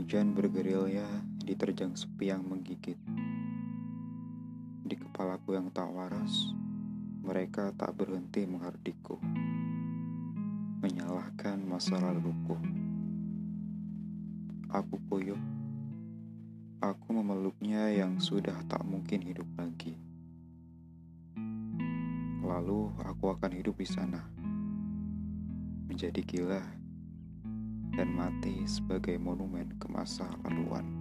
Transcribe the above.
Hujan bergerilya diterjang sepi yang menggigit. Di kepalaku yang tak waras, mereka tak berhenti menghardikku. Menyalahkan masa laluku. Aku kuyup. Aku memeluknya yang sudah tak mungkin hidup lagi. Lalu aku akan hidup di sana. Menjadi gila dan mati sebagai monumen ke masa laluan.